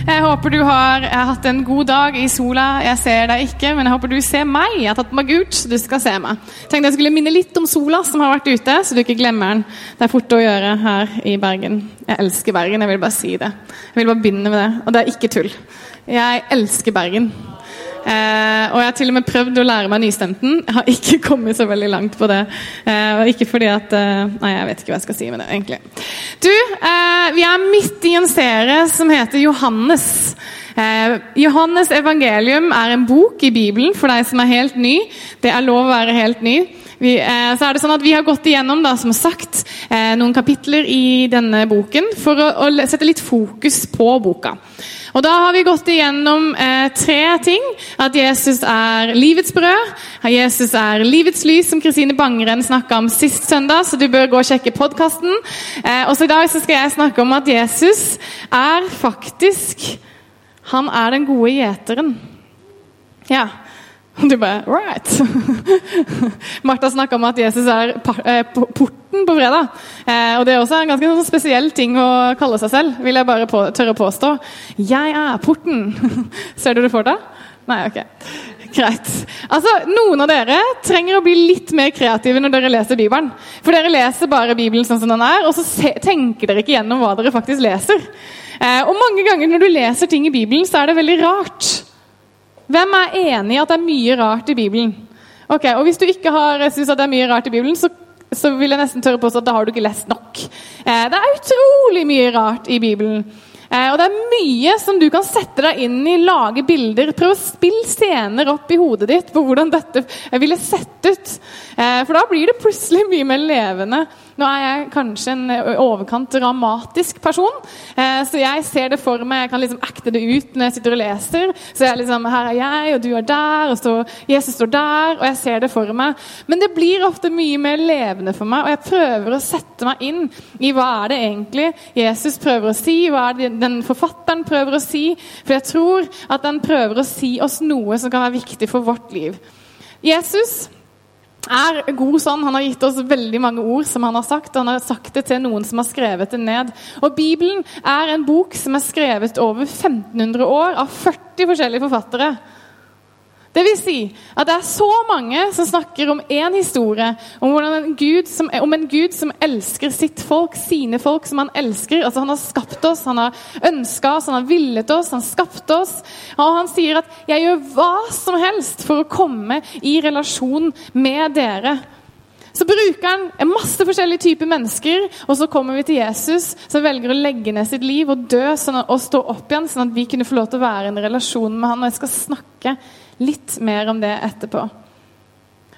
Jeg håper du har hatt en god dag i sola. Jeg ser deg ikke, men jeg håper du ser meg. Jeg har tatt meg ut, så du skal se meg. Tenkte jeg skulle minne litt om sola som har vært ute, så du ikke glemmer den. Det er fort å gjøre her i Bergen. Jeg elsker Bergen, jeg vil bare si det. Jeg vil bare begynne med det, og det er ikke tull. Jeg elsker Bergen. Eh, og jeg har til og med prøvd å lære meg nystemten. Jeg har ikke kommet så veldig langt på det. Eh, ikke fordi at eh, Nei, jeg vet ikke hva jeg skal si med det, egentlig. Du, eh, vi er midt i en serie som heter Johannes. Eh, Johannes evangelium er en bok i Bibelen for deg som er helt ny. Det er lov å være helt ny. Vi, eh, så er det sånn at vi har gått igjennom da, som sagt, eh, noen kapitler i denne boken for å, å sette litt fokus på boka. Og Da har vi gått igjennom eh, tre ting. At Jesus er livets brød. At Jesus er livets lys, som Kristine Bangren snakka om sist søndag. Så du bør gå og sjekke podkasten. Eh, og så i dag så skal jeg snakke om at Jesus er faktisk Han er den gode gjeteren. Ja. Du bare Right! Martha snakka om at Jesus er eh, porten på fredag. Eh, og det er også en ganske sånn spesiell ting å kalle seg selv, vil jeg bare tørre å påstå. Jeg er porten. Ser du det for deg? Nei, ok. Greit. Altså, Noen av dere trenger å bli litt mer kreative når dere leser Bibelen. For dere leser bare Bibelen sånn som den er, og så tenker dere ikke gjennom hva dere faktisk leser. Eh, og mange ganger når du leser ting i Bibelen, så er det veldig rart. Hvem er enig i at det er mye rart i Bibelen? Ok, og Hvis du ikke har syns det er mye rart i Bibelen, så, så, vil jeg nesten tørre påstå at da har du ikke lest nok. Eh, det er utrolig mye rart i Bibelen. Eh, og det er mye som du kan sette deg inn i, lage bilder. Prøv å spille scener opp i hodet ditt på hvordan dette ville sett ut. Eh, for da blir det plutselig mye mer levende. Nå er jeg kanskje en overkant dramatisk person, eh, så jeg ser det for meg. Jeg kan liksom acte det ut når jeg sitter og leser. Så jeg liksom, Her er jeg, og du er der, og så Jesus står der. Og jeg ser det for meg. Men det blir ofte mye mer levende for meg, og jeg prøver å sette meg inn i hva er det egentlig Jesus prøver å si, hva er det den forfatteren prøver å si. For jeg tror at den prøver å si oss noe som kan være viktig for vårt liv. Jesus er god sånn. Han har gitt oss veldig mange ord som han har sagt. Han har sagt det til noen som har skrevet det ned. Og Bibelen er en bok som er skrevet over 1500 år av 40 forskjellige forfattere. Det vil si at det er så mange som snakker om én historie, om, en som, om en Gud som elsker sitt folk, sine folk, som han elsker. Altså Han har skapt oss, han har ønska oss, han har villet oss, han skapte oss. Og han sier at 'jeg gjør hva som helst for å komme i relasjon med dere'. Så bruker han masse forskjellige typer mennesker, og så kommer vi til Jesus, som velger å legge ned sitt liv og dø sånn, og stå opp igjen, sånn at vi kunne få lov til å være i en relasjon med han. Og jeg skal snakke litt mer om det etterpå.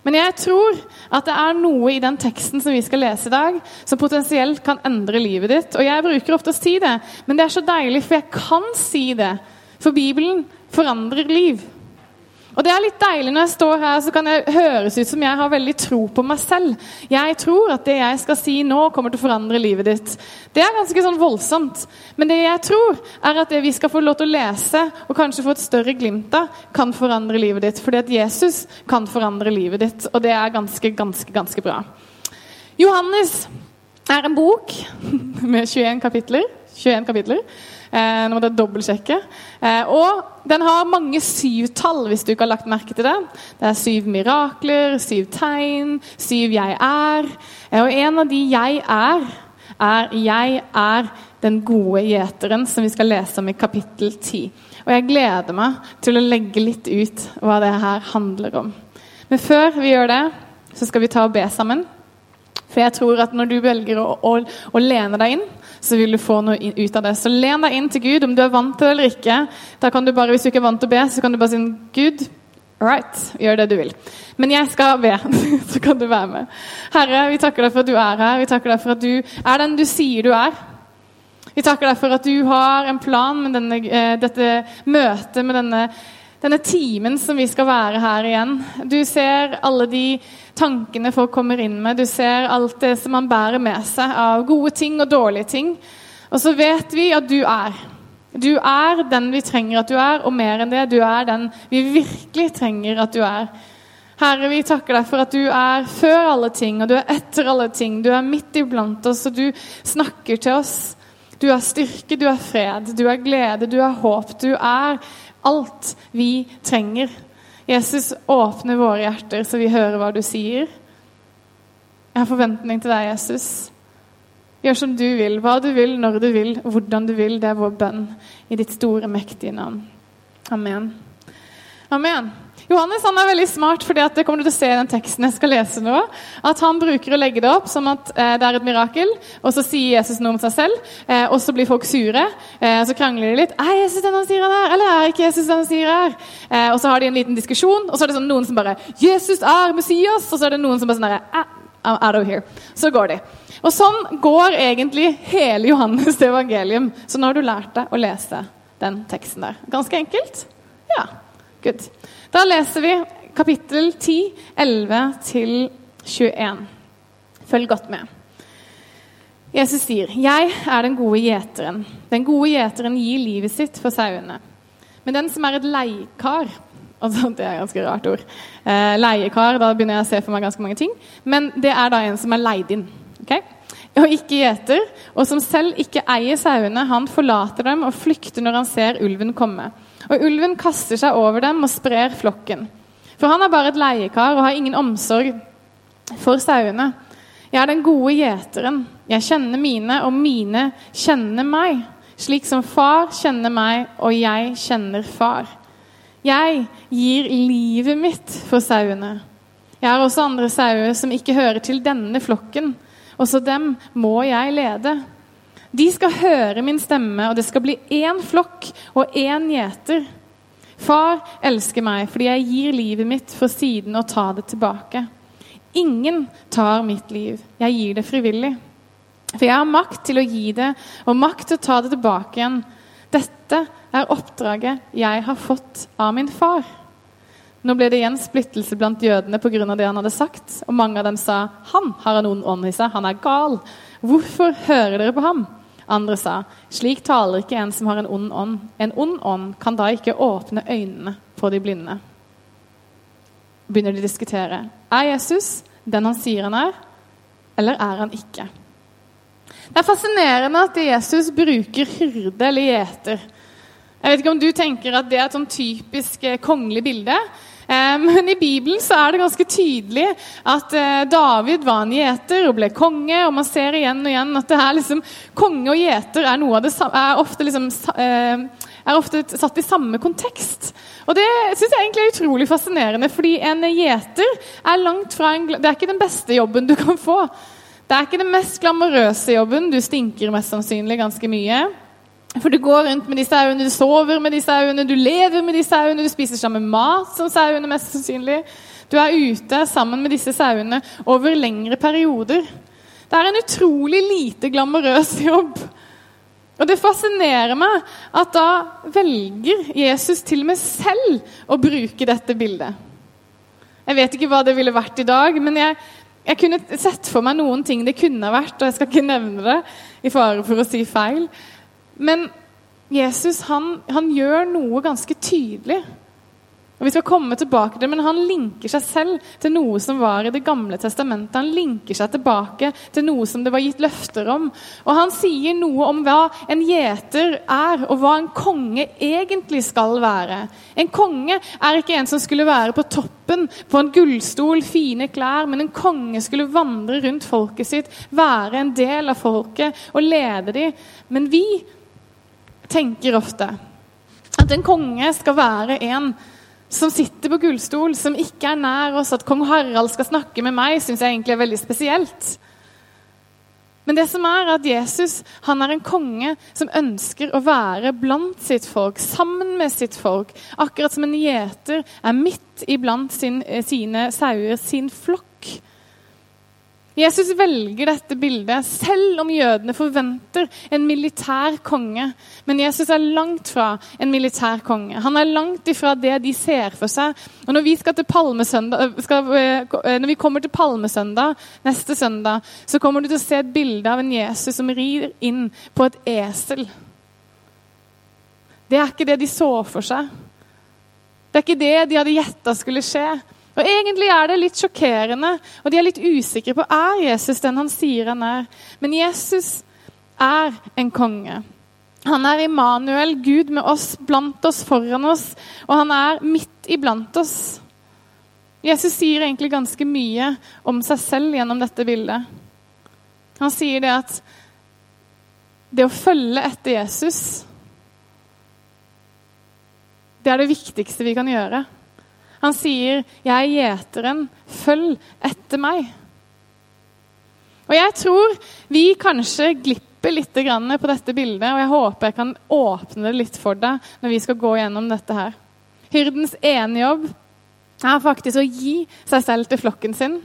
Men jeg tror at det er noe i den teksten som vi skal lese i dag, som potensielt kan endre livet ditt. Og jeg bruker ofte å si det, men det er så deilig, for jeg kan si det. For Bibelen forandrer liv. Og det er litt deilig Når jeg står her, så kan det høres ut som jeg har veldig tro på meg selv. Jeg tror at det jeg skal si nå, kommer til å forandre livet ditt. Det er ganske sånn voldsomt. Men det jeg tror, er at det vi skal få lov til å lese, og kanskje få et større glimt av, kan forandre livet ditt. Fordi at Jesus kan forandre livet ditt. Og det er ganske, ganske, ganske bra. Johannes er en bok med 21 kapitler. 21 kapitler. Eh, nå må dere dobbeltsjekke. Eh, og den har mange syvtall, hvis du ikke har lagt merke til det. Det er syv mirakler, syv tegn, syv 'jeg er'. Eh, og en av de 'jeg er', er 'jeg er den gode gjeteren', som vi skal lese om i kapittel 10. Og jeg gleder meg til å legge litt ut hva det her handler om. Men før vi gjør det, så skal vi ta og be sammen. For jeg tror at når du velger å, å, å, lene deg inn, så vil du få noe ut av det. Så len deg inn til Gud, om du er vant til det eller ikke. Da kan du bare, Hvis du ikke er vant til å be, så kan du bare si Gud, right, gjør det du vil. Men jeg skal be, så kan du være med. Herre, vi takker deg for at du er her. Vi takker deg for at du er den du sier du er. Vi takker deg for at du har en plan med denne, eh, dette møtet med denne denne timen som vi skal være her igjen. Du ser alle de tankene folk kommer inn med. Du ser alt det som man bærer med seg av gode ting og dårlige ting. Og så vet vi at du er. Du er den vi trenger at du er, og mer enn det, du er den vi virkelig trenger at du er. Herre, vi takker deg for at du er før alle ting, og du er etter alle ting. Du er midt iblant oss, og du snakker til oss. Du er styrke, du er fred, du er glede, du er håp. Du er alt vi trenger. Jesus, åpne våre hjerter så vi hører hva du sier. Jeg har forventning til deg, Jesus. Gjør som du vil, hva du vil, når du vil, hvordan du vil. Det er vår bønn i ditt store, mektige navn. Amen. Amen. Johannes han er veldig smart, fordi det kommer du til å se i den teksten jeg skal lese nå. At han bruker å legge det opp som at eh, det er et mirakel, og så sier Jesus noe om seg selv. Eh, og så blir folk sure, eh, så krangler de litt. Er Jesus den han sier han er, eller er ikke Jesus den han sier han Eh, og så har de en liten diskusjon, og så er det sånn noen som bare 'Jesus er Messias', og så er det noen som bare sånn derre I'm out of here. Så går de. Og sånn går egentlig hele Johannes evangelium. Så nå har du lært deg å lese den teksten der. Ganske enkelt? Ja. Good. Da leser vi kapittel 10, 11-21. Følg godt med. Jesus sier, 'Jeg er den gode gjeteren.' 'Den gode gjeteren gir livet sitt for sauene.' Men den som er et leiekar Altså, det er et ganske rart ord. Eh, leiekar, da begynner jeg å se for meg ganske mange ting. Men det er da en som er leid inn. Okay? Og ikke gjeter, og som selv ikke eier sauene. Han forlater dem og flykter når han ser ulven komme. Og ulven kaster seg over dem og sprer flokken. For han er bare et leiekar og har ingen omsorg for sauene. Jeg er den gode gjeteren. Jeg kjenner mine, og mine kjenner meg. Slik som far kjenner meg, og jeg kjenner far. Jeg gir livet mitt for sauene. Jeg har også andre sauer som ikke hører til denne flokken. Også dem må jeg lede. De skal høre min stemme, og det skal bli én flokk og én gjeter. Far elsker meg fordi jeg gir livet mitt for siden å ta det tilbake. Ingen tar mitt liv. Jeg gir det frivillig. For jeg har makt til å gi det, og makt til å ta det tilbake igjen. Dette er oppdraget jeg har fått av min far. Nå ble det igjen splittelse blant jødene pga. det han hadde sagt. Og mange av dem sa han har en ond ånd i seg, han er gal. Hvorfor hører dere på ham? Andre sa slik taler ikke en som har en ond ånd. En ond ånd kan da ikke åpne øynene på de blinde. Begynner de å diskutere. Er Jesus den han sier han er, eller er han ikke? Det er fascinerende at Jesus bruker hyrde eller gjeter. Jeg vet ikke om du tenker at det er et sånn typisk eh, kongelig bilde. Eh, men i Bibelen så er det ganske tydelig at eh, David var en gjeter og ble konge. Og man ser igjen og igjen at det er liksom, konge og gjeter er, noe av det, er, ofte liksom, er ofte satt i samme kontekst. Og det syns jeg egentlig er utrolig fascinerende, fordi en gjeter er langt fra en, Det er ikke den beste jobben du kan få. Det er ikke den mest glamorøse jobben. Du stinker mest sannsynlig ganske mye. For du går rundt med de sauene, du sover med de sauene, du lever med de sauene, du spiser sammen mat som sauene, mest sannsynlig. Du er ute sammen med disse sauene over lengre perioder. Det er en utrolig lite glamorøs jobb. Og det fascinerer meg at da velger Jesus til og med selv å bruke dette bildet. Jeg vet ikke hva det ville vært i dag, men jeg, jeg kunne sett for meg noen ting det kunne vært, og jeg skal ikke nevne det i fare for å si feil. Men Jesus han, han gjør noe ganske tydelig. Og Vi skal komme tilbake til det, men Han linker seg selv til noe som var i Det gamle testamentet. Han linker seg tilbake til noe som det var gitt løfter om. Og Han sier noe om hva en gjeter er, og hva en konge egentlig skal være. En konge er ikke en som skulle være på toppen på en gullstol, fine klær, men en konge skulle vandre rundt folket sitt, være en del av folket og lede dem. Men vi tenker ofte at en konge skal være en som sitter på gullstol, som ikke er nær oss. At kong Harald skal snakke med meg, syns jeg egentlig er veldig spesielt. Men det som er at Jesus han er en konge som ønsker å være blant sitt folk, sammen med sitt folk. Akkurat som en gjeter er midt iblant sin, eh, sine sauer, sin flokk. Jesus velger dette bildet selv om jødene forventer en militær konge. Men Jesus er langt fra en militær konge. Han er langt ifra det de ser for seg. Og Når vi, skal til skal, eh, når vi kommer til Palmesøndag neste søndag, så kommer du til å se et bilde av en Jesus som rir inn på et esel. Det er ikke det de så for seg. Det er ikke det de hadde gjetta skulle skje. Og Egentlig er det litt sjokkerende, og de er litt usikre på er Jesus den han sier han er. Men Jesus er en konge. Han er Immanuel, Gud med oss, blant oss, foran oss, og han er midt iblant oss. Jesus sier egentlig ganske mye om seg selv gjennom dette bildet. Han sier det at det å følge etter Jesus, det er det viktigste vi kan gjøre. Han sier, 'Jeg er gjeteren. Følg etter meg'. Og Jeg tror vi kanskje glipper litt på dette bildet, og jeg håper jeg kan åpne det litt for deg når vi skal gå gjennom dette her. Hyrdens ene jobb er faktisk å gi seg selv til flokken sin.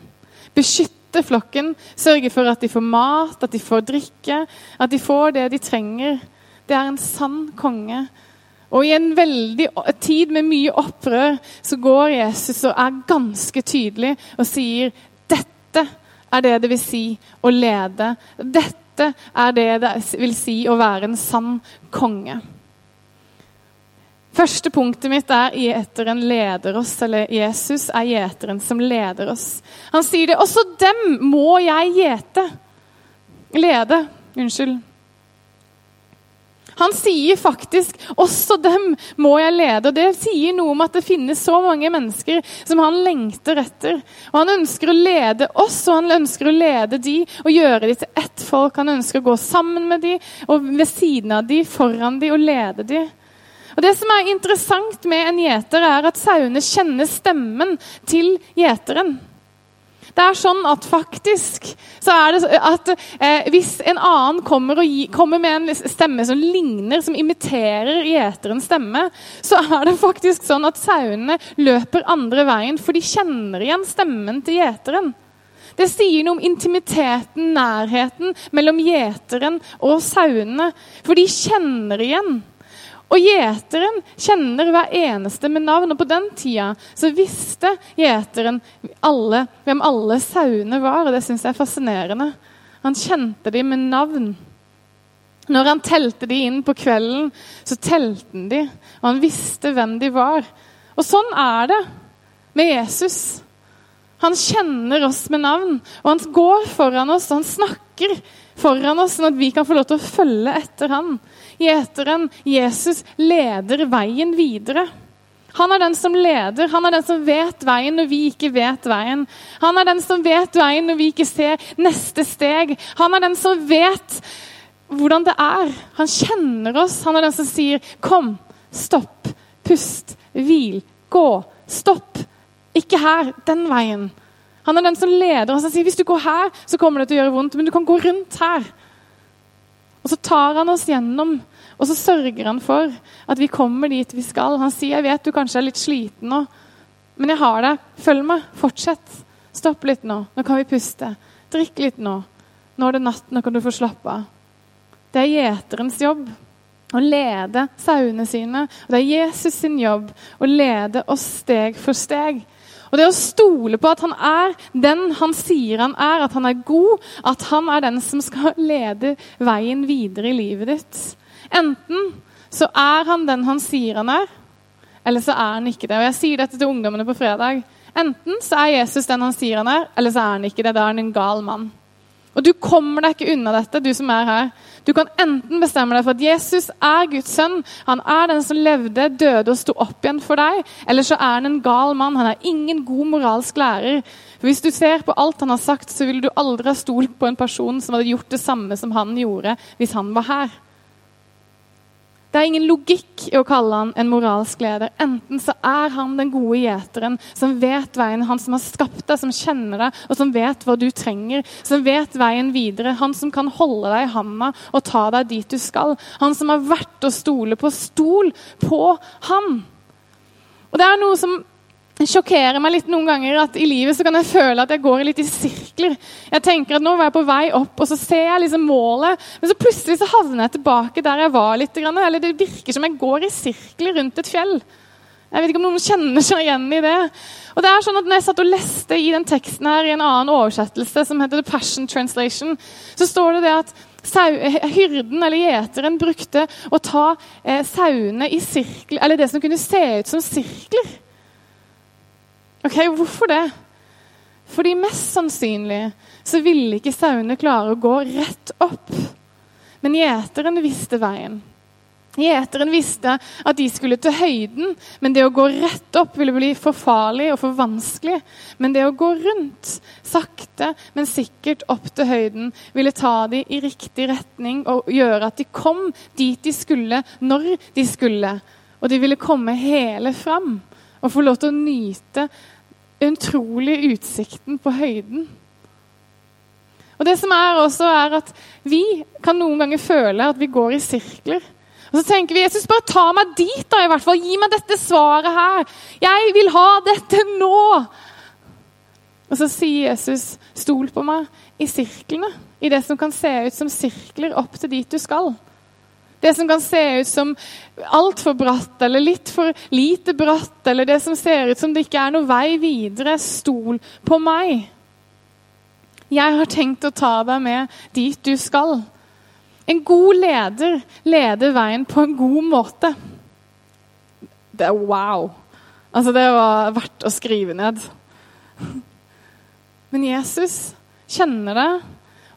Beskytte flokken, sørge for at de får mat, at de får drikke, at de får det de trenger. Det er en sann konge og i en veldig tid med mye opprør så går Jesus og er ganske tydelig og sier dette er det det vil si å lede. Dette er det det vil si å være en sann konge. Første punktet mitt er gjeteren leder oss, eller Jesus er gjeteren som leder oss. Han sier det. Også dem må jeg gjete. Lede. Unnskyld. Han sier faktisk 'også dem må jeg lede'. og Det sier noe om at det finnes så mange mennesker som han lengter etter. Og Han ønsker å lede oss, og han ønsker å lede de og gjøre de til ett folk. Han ønsker å gå sammen med de, og ved siden av de, foran de og lede de. Og Det som er interessant med en gjeter, er at sauene kjenner stemmen til gjeteren. Det er sånn at faktisk så er det at eh, hvis en annen kommer, gi, kommer, med en stemme som ligner, som imiterer gjeterens stemme, så er det faktisk sånn at sauene løper andre veien, for de kjenner igjen stemmen til gjeteren. Det sier noe om intimiteten, nærheten mellom gjeteren og sauene. For de kjenner igjen. Og gjeteren kjenner hver eneste med navn. Og på den tida så visste gjeteren alle, hvem alle sauene var, og det syns jeg er fascinerende. Han kjente dem med navn. Når han telte de inn på kvelden, så telte han de, og han visste hvem de var. Og sånn er det med Jesus. Han kjenner oss med navn, og han går foran oss, og han snakker foran oss, sånn at vi kan få lov til å følge etter han. Gjeteren Jesus leder veien videre. Han er den som leder, han er den som vet veien når vi ikke vet veien. Han er den som vet veien når vi ikke ser neste steg. Han er den som vet hvordan det er. Han kjenner oss. Han er den som sier 'kom, stopp, pust, hvil, gå, stopp'. Ikke her, den veien. Han er den som leder oss og sier 'hvis du går her, så kommer det til å gjøre vondt', men du kan gå rundt her'. Og så tar han oss gjennom, og så sørger han for at vi kommer dit vi skal. Han sier 'Jeg vet du kanskje er litt sliten nå, men jeg har det. Følg meg. Fortsett. Stopp litt nå. Nå kan vi puste. Drikk litt nå. Nå er det natt. Nå kan du få slappe av. Det er gjeterens jobb å lede sauene sine. Og det er Jesus sin jobb å lede oss steg for steg. Og det å stole på at han er den han sier han er, at han er god, at han er den som skal lede veien videre i livet ditt. Enten så er han den han sier han er, eller så er han ikke det. Og Jeg sier dette til ungdommene på fredag. Enten så er Jesus den han sier han er, eller så er han ikke det. Da er han en gal mann. Og du kommer deg ikke unna dette, du som er her. Du kan enten bestemme deg for at Jesus er Guds sønn, han er den som levde, døde og sto opp igjen for deg, eller så er han en gal mann. Han er ingen god moralsk lærer. For Hvis du ser på alt han har sagt, så ville du aldri ha stolt på en person som hadde gjort det samme som han gjorde hvis han var her. Det er ingen logikk i å kalle han en moralsk leder. Enten så er han den gode gjeteren som vet veien, han som har skapt deg, som kjenner deg, og som vet hva du trenger, som vet veien videre. Han som kan holde deg i handa og ta deg dit du skal. Han som har vært å stole på. Stol på han! Og det er noe som sjokkerer meg litt noen ganger at i livet så kan jeg føle at jeg går litt i sirkler. Jeg tenker at nå var jeg på vei opp, og så ser jeg liksom målet, men så plutselig så havner jeg tilbake der jeg var litt. Eller det virker som jeg går i sirkler rundt et fjell. Jeg vet ikke om noen kjenner seg igjen i det. Og det er sånn at når jeg satt og leste i den teksten her i en annen oversettelse, som heter The Passion Translation, så står det det at hyrden eller gjeteren brukte å ta eh, sauene i sirkler, eller det som kunne se ut som sirkler. Ok, Hvorfor det? Fordi mest sannsynlig så ville ikke sauene klare å gå rett opp. Men gjeteren visste veien. Gjeteren visste at de skulle til høyden, men det å gå rett opp ville bli for farlig og for vanskelig. Men det å gå rundt, sakte, men sikkert opp til høyden, ville ta dem i riktig retning og gjøre at de kom dit de skulle, når de skulle. Og de ville komme hele fram og få lov til å nyte utrolig utsikten på høyden. Og det som er også er at Vi kan noen ganger føle at vi går i sirkler. Og så tenker vi Jesus, bare ta meg dit, da, i hvert fall. Gi meg dette svaret her. Jeg vil ha dette nå. Og så sier Jesus, stol på meg i sirklene. I det som kan se ut som sirkler opp til dit du skal. Det som kan se ut som altfor bratt eller litt for lite bratt, eller det som ser ut som det ikke er noe vei videre. Stol på meg. Jeg har tenkt å ta deg med dit du skal. En god leder leder veien på en god måte. Det er wow. Altså, det var verdt å skrive ned. Men Jesus kjenner det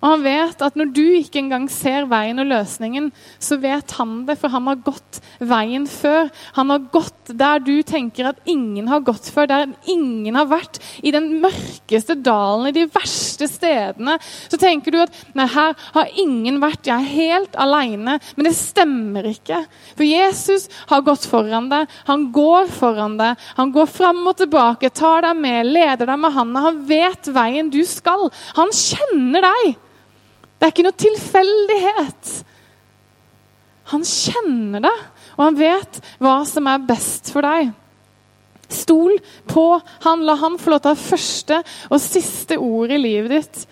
og han vet at når du ikke engang ser veien og løsningen, så vet han det, for han har gått veien før. Han har gått der du tenker at ingen har gått før, der ingen har vært. I den mørkeste dalen, i de verste stedene. Så tenker du at nei, her har ingen vært, jeg er helt alene. Men det stemmer ikke. For Jesus har gått foran deg. Han går foran deg. Han går fram og tilbake, tar deg med, leder deg med handa. Han vet veien du skal. Han kjenner deg. Det er ikke noe tilfeldighet. Han kjenner det, og han vet hva som er best for deg. Stol på han. La han få lov til å ha første og siste ord i livet ditt.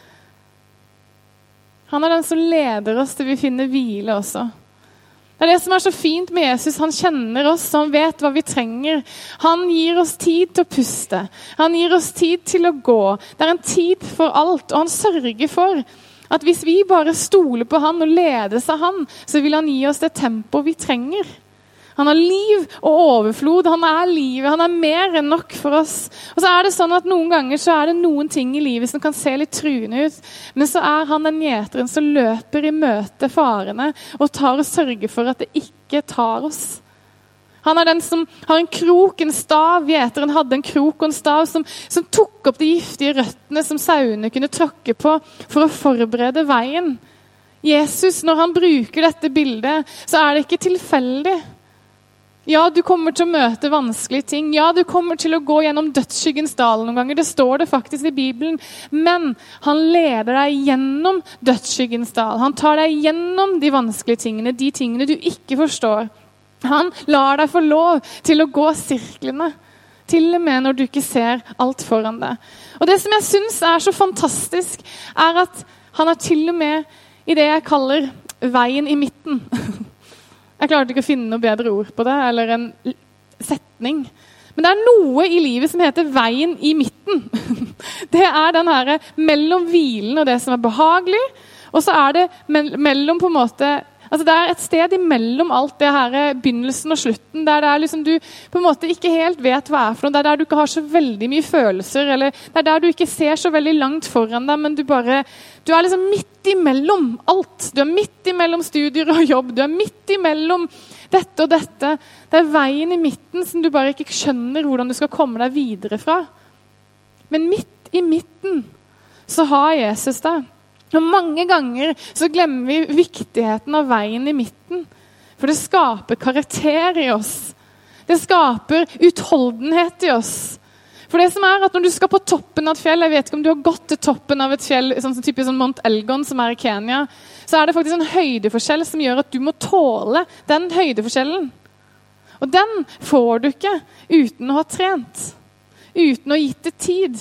Han er den som leder oss til vi finner hvile også. Det er det som er så fint med Jesus. Han kjenner oss, han vet hva vi trenger. Han gir oss tid til å puste. Han gir oss tid til å gå. Det er en tid for alt, og han sørger for at hvis vi bare stoler på han og ledes av han, så vil han gi oss det tempoet vi trenger. Han har liv og overflod. Han er livet. Han er mer enn nok for oss. Og så er det sånn at Noen ganger så er det noen ting i livet som kan se litt truende ut. Men så er han den gjeteren som løper i møte farene og tar og sørger for at det ikke tar oss. Han er den som har en krok, en stav. Gjeteren hadde en krok og en stav som, som tok opp de giftige røttene som sauene kunne tråkke på for å forberede veien. Jesus, når han bruker dette bildet, så er det ikke tilfeldig. Ja, du kommer til å møte vanskelige ting. Ja, du kommer til å gå gjennom dødsskyggens dal noen ganger. Det står det faktisk i Bibelen. Men han leder deg gjennom dødsskyggens dal. Han tar deg gjennom de vanskelige tingene, de tingene du ikke forstår. Han lar deg få lov til å gå sirklene. Til og med når du ikke ser alt foran deg. Og Det som jeg syns er så fantastisk, er at han er til og med i det jeg kaller veien i midten. Jeg klarte ikke å finne noe bedre ord på det, eller en setning. Men det er noe i livet som heter veien i midten. Det er den herre mellom hvilen og det som er behagelig, og så er det mellom på en måte Altså Det er et sted imellom alt det her eh, begynnelsen og slutten, der det er liksom du på en måte ikke helt vet hva er for noe. Det er der du ikke har så veldig mye følelser, eller det er der du ikke ser så veldig langt foran deg, men du bare Du er liksom midt imellom alt. Du er midt imellom studier og jobb. Du er midt imellom dette og dette. Det er veien i midten som du bare ikke skjønner hvordan du skal komme deg videre fra. Men midt i midten så har Jesus deg. Og Mange ganger så glemmer vi viktigheten av veien i midten. For det skaper karakter i oss. Det skaper utholdenhet i oss. For det som er at Når du skal på toppen av et fjell Jeg vet ikke om du har gått til toppen av et fjell sånn som typisk sånn Mount Elgon, som er i Kenya. Så er det faktisk en høydeforskjell som gjør at du må tåle den høydeforskjellen. Og den får du ikke uten å ha trent. uten å ha gitt det tid.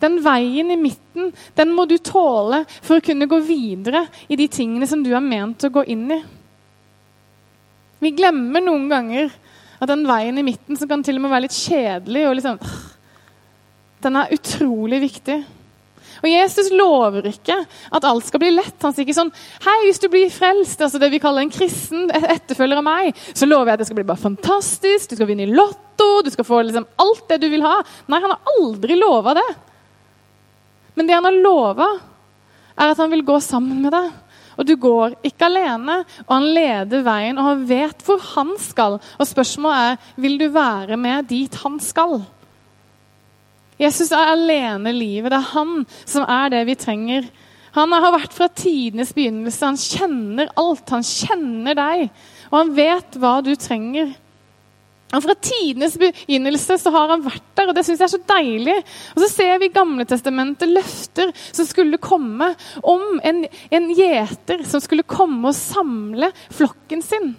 Den veien i midten, den må du tåle for å kunne gå videre i de tingene som du er ment å gå inn i. Vi glemmer noen ganger at den veien i midten, som kan til og med være litt kjedelig og liksom, Den er utrolig viktig. Og Jesus lover ikke at alt skal bli lett. Han sier ikke sånn Hei, hvis du blir frelst, altså det vi kaller en kristen etterfølger av meg, så lover jeg at det skal bli bare fantastisk, du skal vinne i Lotto, du skal få liksom alt det du vil ha. Nei, han har aldri lova det. Men det han har lova, er at han vil gå sammen med deg. Og du går ikke alene, og han leder veien, og han vet hvor han skal. Og spørsmålet er vil du være med dit han skal. Jesus er alene livet. Det er han som er det vi trenger. Han har vært fra tidenes begynnelse. Han kjenner alt. Han kjenner deg, og han vet hva du trenger. Og Fra tidenes begynnelse så har han vært der, og det syns jeg er så deilig. Og så ser vi i Gamle testamentet løfter som skulle komme om en, en gjeter som skulle komme og samle flokken sin.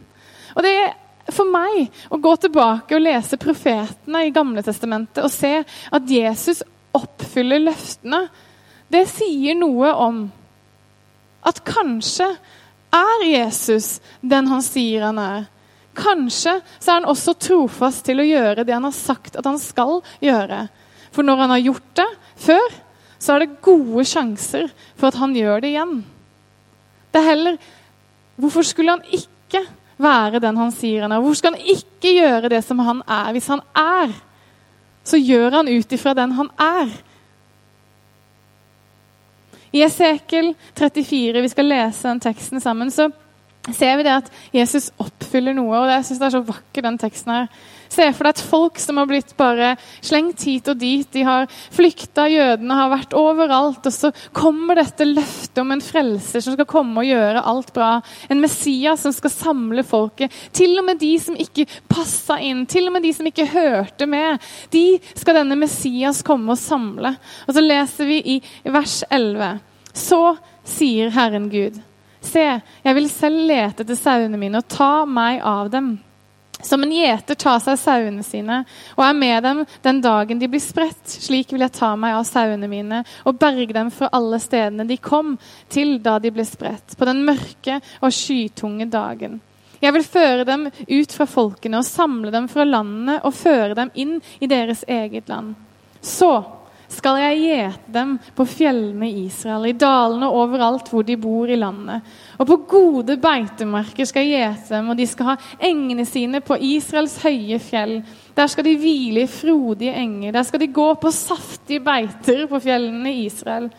Og det er for meg å gå tilbake og lese profetene i Gamle testamentet og se at Jesus oppfyller løftene, det sier noe om at kanskje er Jesus den han sier han er. Kanskje så er han også trofast til å gjøre det han har sagt at han skal gjøre. For når han har gjort det før, så er det gode sjanser for at han gjør det igjen. Det er heller Hvorfor skulle han ikke være den han sier han er? Hvorfor skal han ikke gjøre det som han er? Hvis han er, så gjør han ut ifra den han er. I Esekel 34, vi skal lese den teksten sammen, så ser vi det at Jesus oppfyller noe. og Jeg syns det er så vakker, den teksten her. Se for deg et folk som har blitt bare slengt hit og dit. De har flykta, jødene har vært overalt. Og så kommer dette løftet om en frelser som skal komme og gjøre alt bra. En Messias som skal samle folket. Til og med de som ikke passa inn, til og med de som ikke hørte med. De skal denne Messias komme og samle. Og så leser vi i vers 11. Så sier Herren Gud. Se, jeg vil selv lete etter sauene mine og ta meg av dem. Som en gjeter tar seg sauene sine og er med dem den dagen de blir spredt. Slik vil jeg ta meg av sauene mine og berge dem fra alle stedene de kom til da de ble spredt, på den mørke og skytunge dagen. Jeg vil føre dem ut fra folkene og samle dem fra landene og føre dem inn i deres eget land. Så skal jeg gjete dem på fjellene i Israel, i dalene overalt hvor de bor i landet. Og på gode beitemarker skal jeg gjete dem, og de skal ha engene sine på Israels høye fjell. Der skal de hvile i frodige enger, der skal de gå på saftige beiter på fjellene i Israel.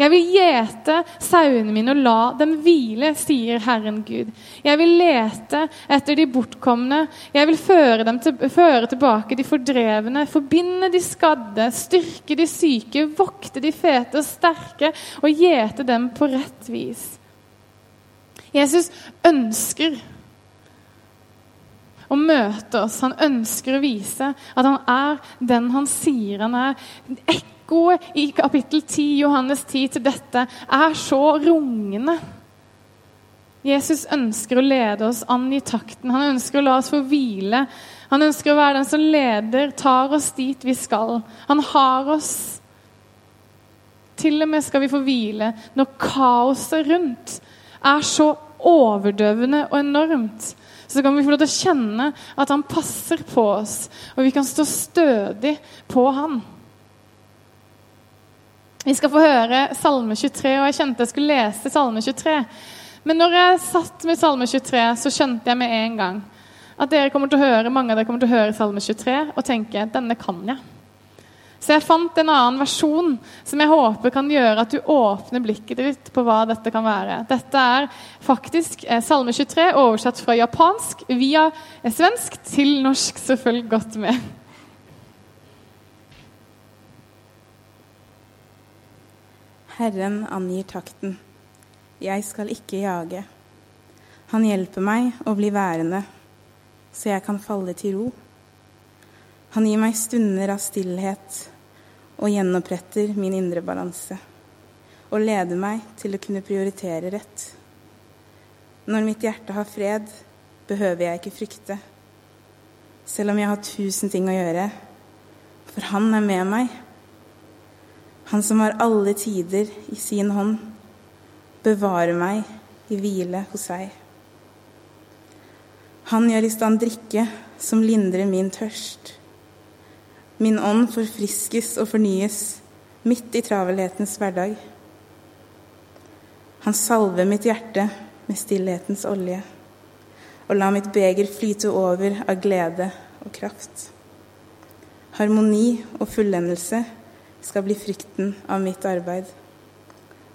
Jeg vil gjete sauene mine og la dem hvile, sier Herren Gud. Jeg vil lete etter de bortkomne. Jeg vil føre, til, føre tilbake de fordrevne, forbinde de skadde, styrke de syke, vokte de fete og sterke og gjete dem på rett vis. Jesus ønsker å møte oss. Han ønsker å vise at han er den han sier han er ekkoet i kapittel 10, Johannes 10 til dette er så rungende. Jesus ønsker å lede oss an i takten. Han ønsker å la oss få hvile. Han ønsker å være den som leder, tar oss dit vi skal. Han har oss. Til og med skal vi få hvile når kaoset rundt er så overdøvende og enormt. Så kan vi få lov til å kjenne at han passer på oss, og vi kan stå stødig på han. Vi skal få høre Salme 23, og jeg kjente jeg skulle lese Salme 23. Men når jeg satt med Salme 23, så skjønte jeg med en gang at dere kommer til å høre, mange av dere kommer til å høre Salme 23 og tenke denne kan jeg. Så jeg fant en annen versjon som jeg håper kan gjøre at du åpner blikket ditt på hva dette kan være. Dette er faktisk eh, Salme 23 oversatt fra japansk via svensk til norsk, følg godt med. Herren angir takten. Jeg skal ikke jage. Han hjelper meg å bli værende, så jeg kan falle til ro. Han gir meg stunder av stillhet og gjenoppretter min indre balanse. Og leder meg til å kunne prioritere rett. Når mitt hjerte har fred, behøver jeg ikke frykte. Selv om jeg har tusen ting å gjøre, for han er med meg. Han som har alle tider i sin hånd, bevarer meg i hvile hos seg. Han gjør i stand drikke som lindrer min tørst. Min ånd forfriskes og fornyes midt i travelhetens hverdag. Han salver mitt hjerte med stillhetens olje og la mitt beger flyte over av glede og kraft. Harmoni og fullendelse skal bli frykten av mitt arbeid,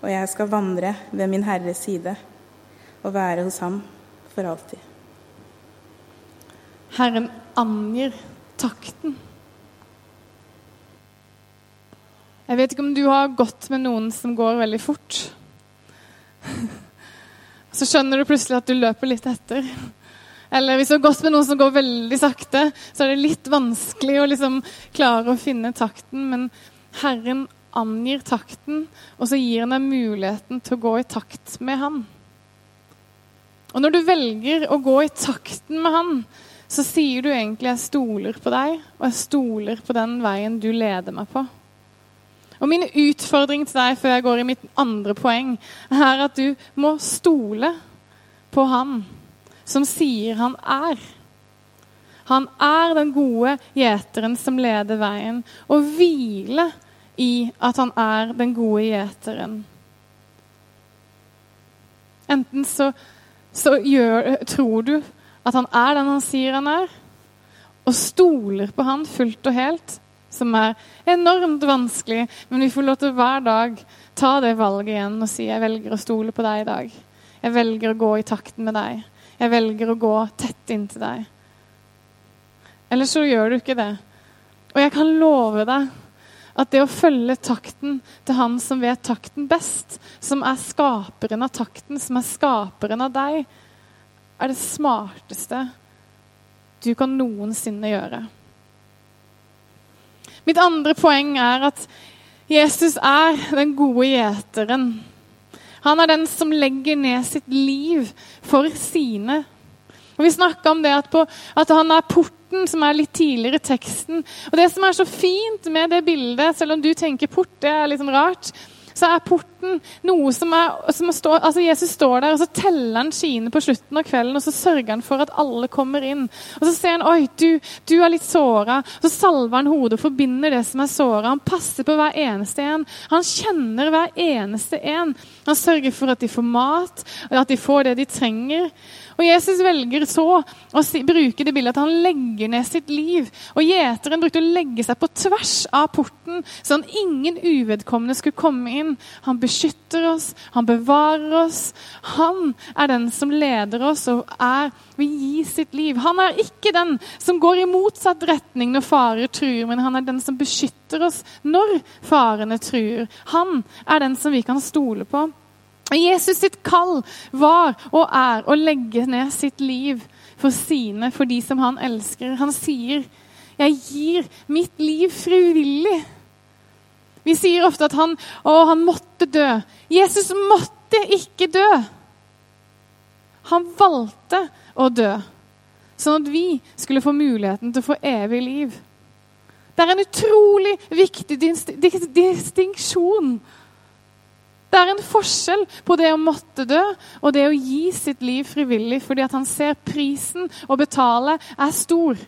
og jeg skal vandre ved min Herres side og være hos ham for alltid. Herren angir takten. Jeg vet ikke om du har gått med noen som går veldig fort. Så skjønner du plutselig at du løper litt etter. Eller hvis du har gått med noen som går veldig sakte, så er det litt vanskelig å liksom klare å finne takten. Men Herren angir takten, og så gir han deg muligheten til å gå i takt med Han. Og når du velger å gå i takten med Han, så sier du egentlig 'jeg stoler på deg', og 'jeg stoler på den veien du leder meg på'. Og Min utfordring til deg før jeg går i mitt andre poeng, er at du må stole på Han som sier han er. Han er den gode gjeteren som leder veien, og hvile i at han er den gode gjeteren. Enten så, så gjør, tror du at han er den han sier han er, og stoler på han fullt og helt, som er enormt vanskelig, men vi får lov til hver dag ta det valget igjen og si jeg velger å stole på deg i dag. Jeg velger å gå i takten med deg. Jeg velger å gå tett inntil deg. Eller så gjør du ikke det. Og jeg kan love deg at det å følge takten til han som vet takten best, som er skaperen av takten, som er skaperen av deg, er det smarteste du kan noensinne gjøre. Mitt andre poeng er at Jesus er den gode gjeteren. Han er den som legger ned sitt liv for sine. Og Vi snakka om det at, på, at, han er porten, som er litt tidligere i teksten. Og Det som er så fint med det bildet, selv om du tenker port, det er sånn rart, så er porten noe som er, som står, altså Jesus står der, og så teller han skiene på slutten av kvelden, og så sørger han for at alle kommer inn. Og så ser han oi, du, du er litt såra. Så salver han hodet og forbinder det som er såra. Han passer på hver eneste en. Han kjenner hver eneste en. Han sørger for at de får mat, og at de får det de trenger. Og Jesus velger så å si, bruke det bildet at han legger ned sitt liv. Og gjeteren brukte å legge seg på tvers av porten, sånn ingen uvedkommende skulle komme inn. Han beskytter oss, han bevarer oss. Han er den som leder oss og er, vil gi sitt liv. Han er ikke den som går i motsatt retning når farer truer, men han er den som beskytter oss når farene truer. Han er den som vi kan stole på. Jesus sitt kall var og er å legge ned sitt liv for sine, for de som han elsker. Han sier, 'Jeg gir mitt liv frivillig'. Vi sier ofte at han, å, han måtte dø. Jesus måtte ikke dø. Han valgte å dø, sånn at vi skulle få muligheten til å få evig liv. Det er en utrolig viktig distinksjon det er en forskjell på det å måtte dø og det å gi sitt liv frivillig fordi at han ser prisen å betale er stor.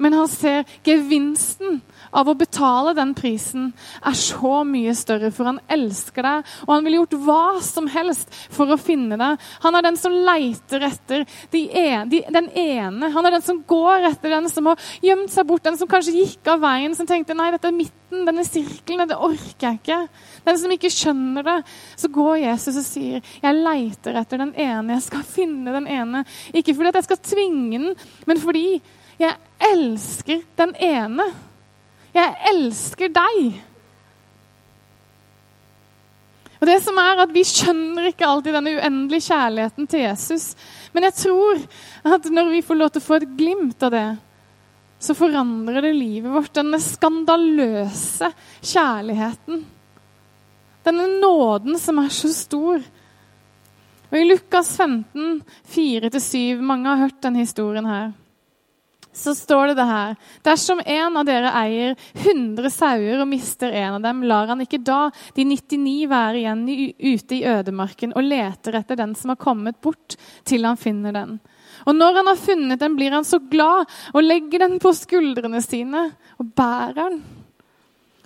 Men han ser gevinsten av å betale den prisen er så mye større, for han elsker deg, og han ville gjort hva som helst for å finne deg. Han er den som leiter etter de en, de, den ene. Han er den som går etter den som har gjemt seg bort, den som kanskje gikk av veien, som tenkte nei, dette er midten, denne sirkelen, det orker jeg ikke. Den som ikke skjønner det. Så går Jesus og sier, 'Jeg leiter etter den ene. Jeg skal finne den ene.' Ikke fordi jeg skal tvinge den, men fordi jeg elsker den ene. Jeg elsker deg. Og det som er at Vi skjønner ikke alltid denne uendelige kjærligheten til Jesus. Men jeg tror at når vi får lov til å få et glimt av det, så forandrer det livet vårt. Denne skandaløse kjærligheten. Denne nåden som er så stor. Og I Lukas 15, 4-7 Mange har hørt denne historien her så står det det her Dersom en av dere eier 100 sauer og mister en av dem, lar han ikke da de 99 være igjen ute i ødemarken og leter etter den som har kommet bort, til han finner den. Og når han har funnet den, blir han så glad og legger den på skuldrene sine og bærer den.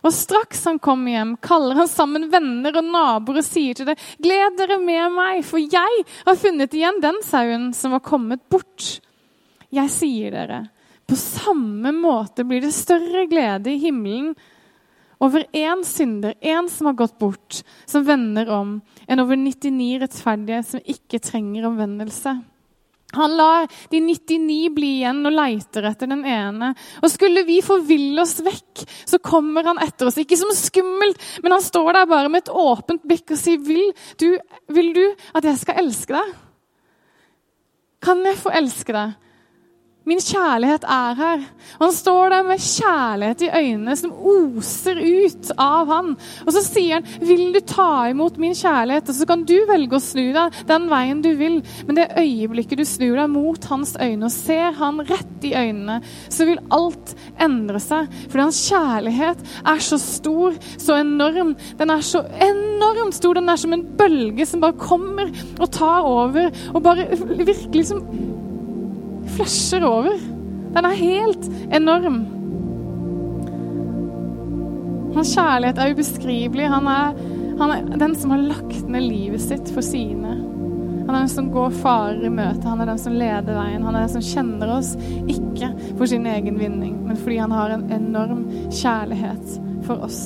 Og straks han kommer hjem, kaller han sammen venner og naboer og sier til dem, gled dere med meg, for jeg har funnet igjen den sauen som var kommet bort. Jeg sier dere, på samme måte blir det større glede i himmelen over én synder, én som har gått bort, som vender om, enn over 99 rettferdige som ikke trenger omvendelse. Han lar de 99 bli igjen og leiter etter den ene. Og skulle vi forville oss vekk, så kommer han etter oss. Ikke som skummelt, men han står der bare med et åpent blikk og sier, vil du, vil du at jeg skal elske deg? Kan jeg få elske deg? Min kjærlighet er her. Og han står der med kjærlighet i øynene som oser ut av han. Og så sier han, 'Vil du ta imot min kjærlighet?' Og så kan du velge å snu deg den veien du vil. Men det øyeblikket du snur deg mot hans øyne og ser han rett i øynene, så vil alt endre seg. Fordi hans kjærlighet er så stor, så enorm. Den er så enormt stor. Den er som en bølge som bare kommer og tar over. Og bare virkelig som flasher over. Den er helt enorm. Hans kjærlighet er ubeskrivelig. Han er, han er, den som har lagt ned livet sitt for sine. Han er den som går farer i møte. Han er den som leder veien. Han er den som kjenner oss, ikke for sin egen vinning, men fordi han har en enorm kjærlighet for oss.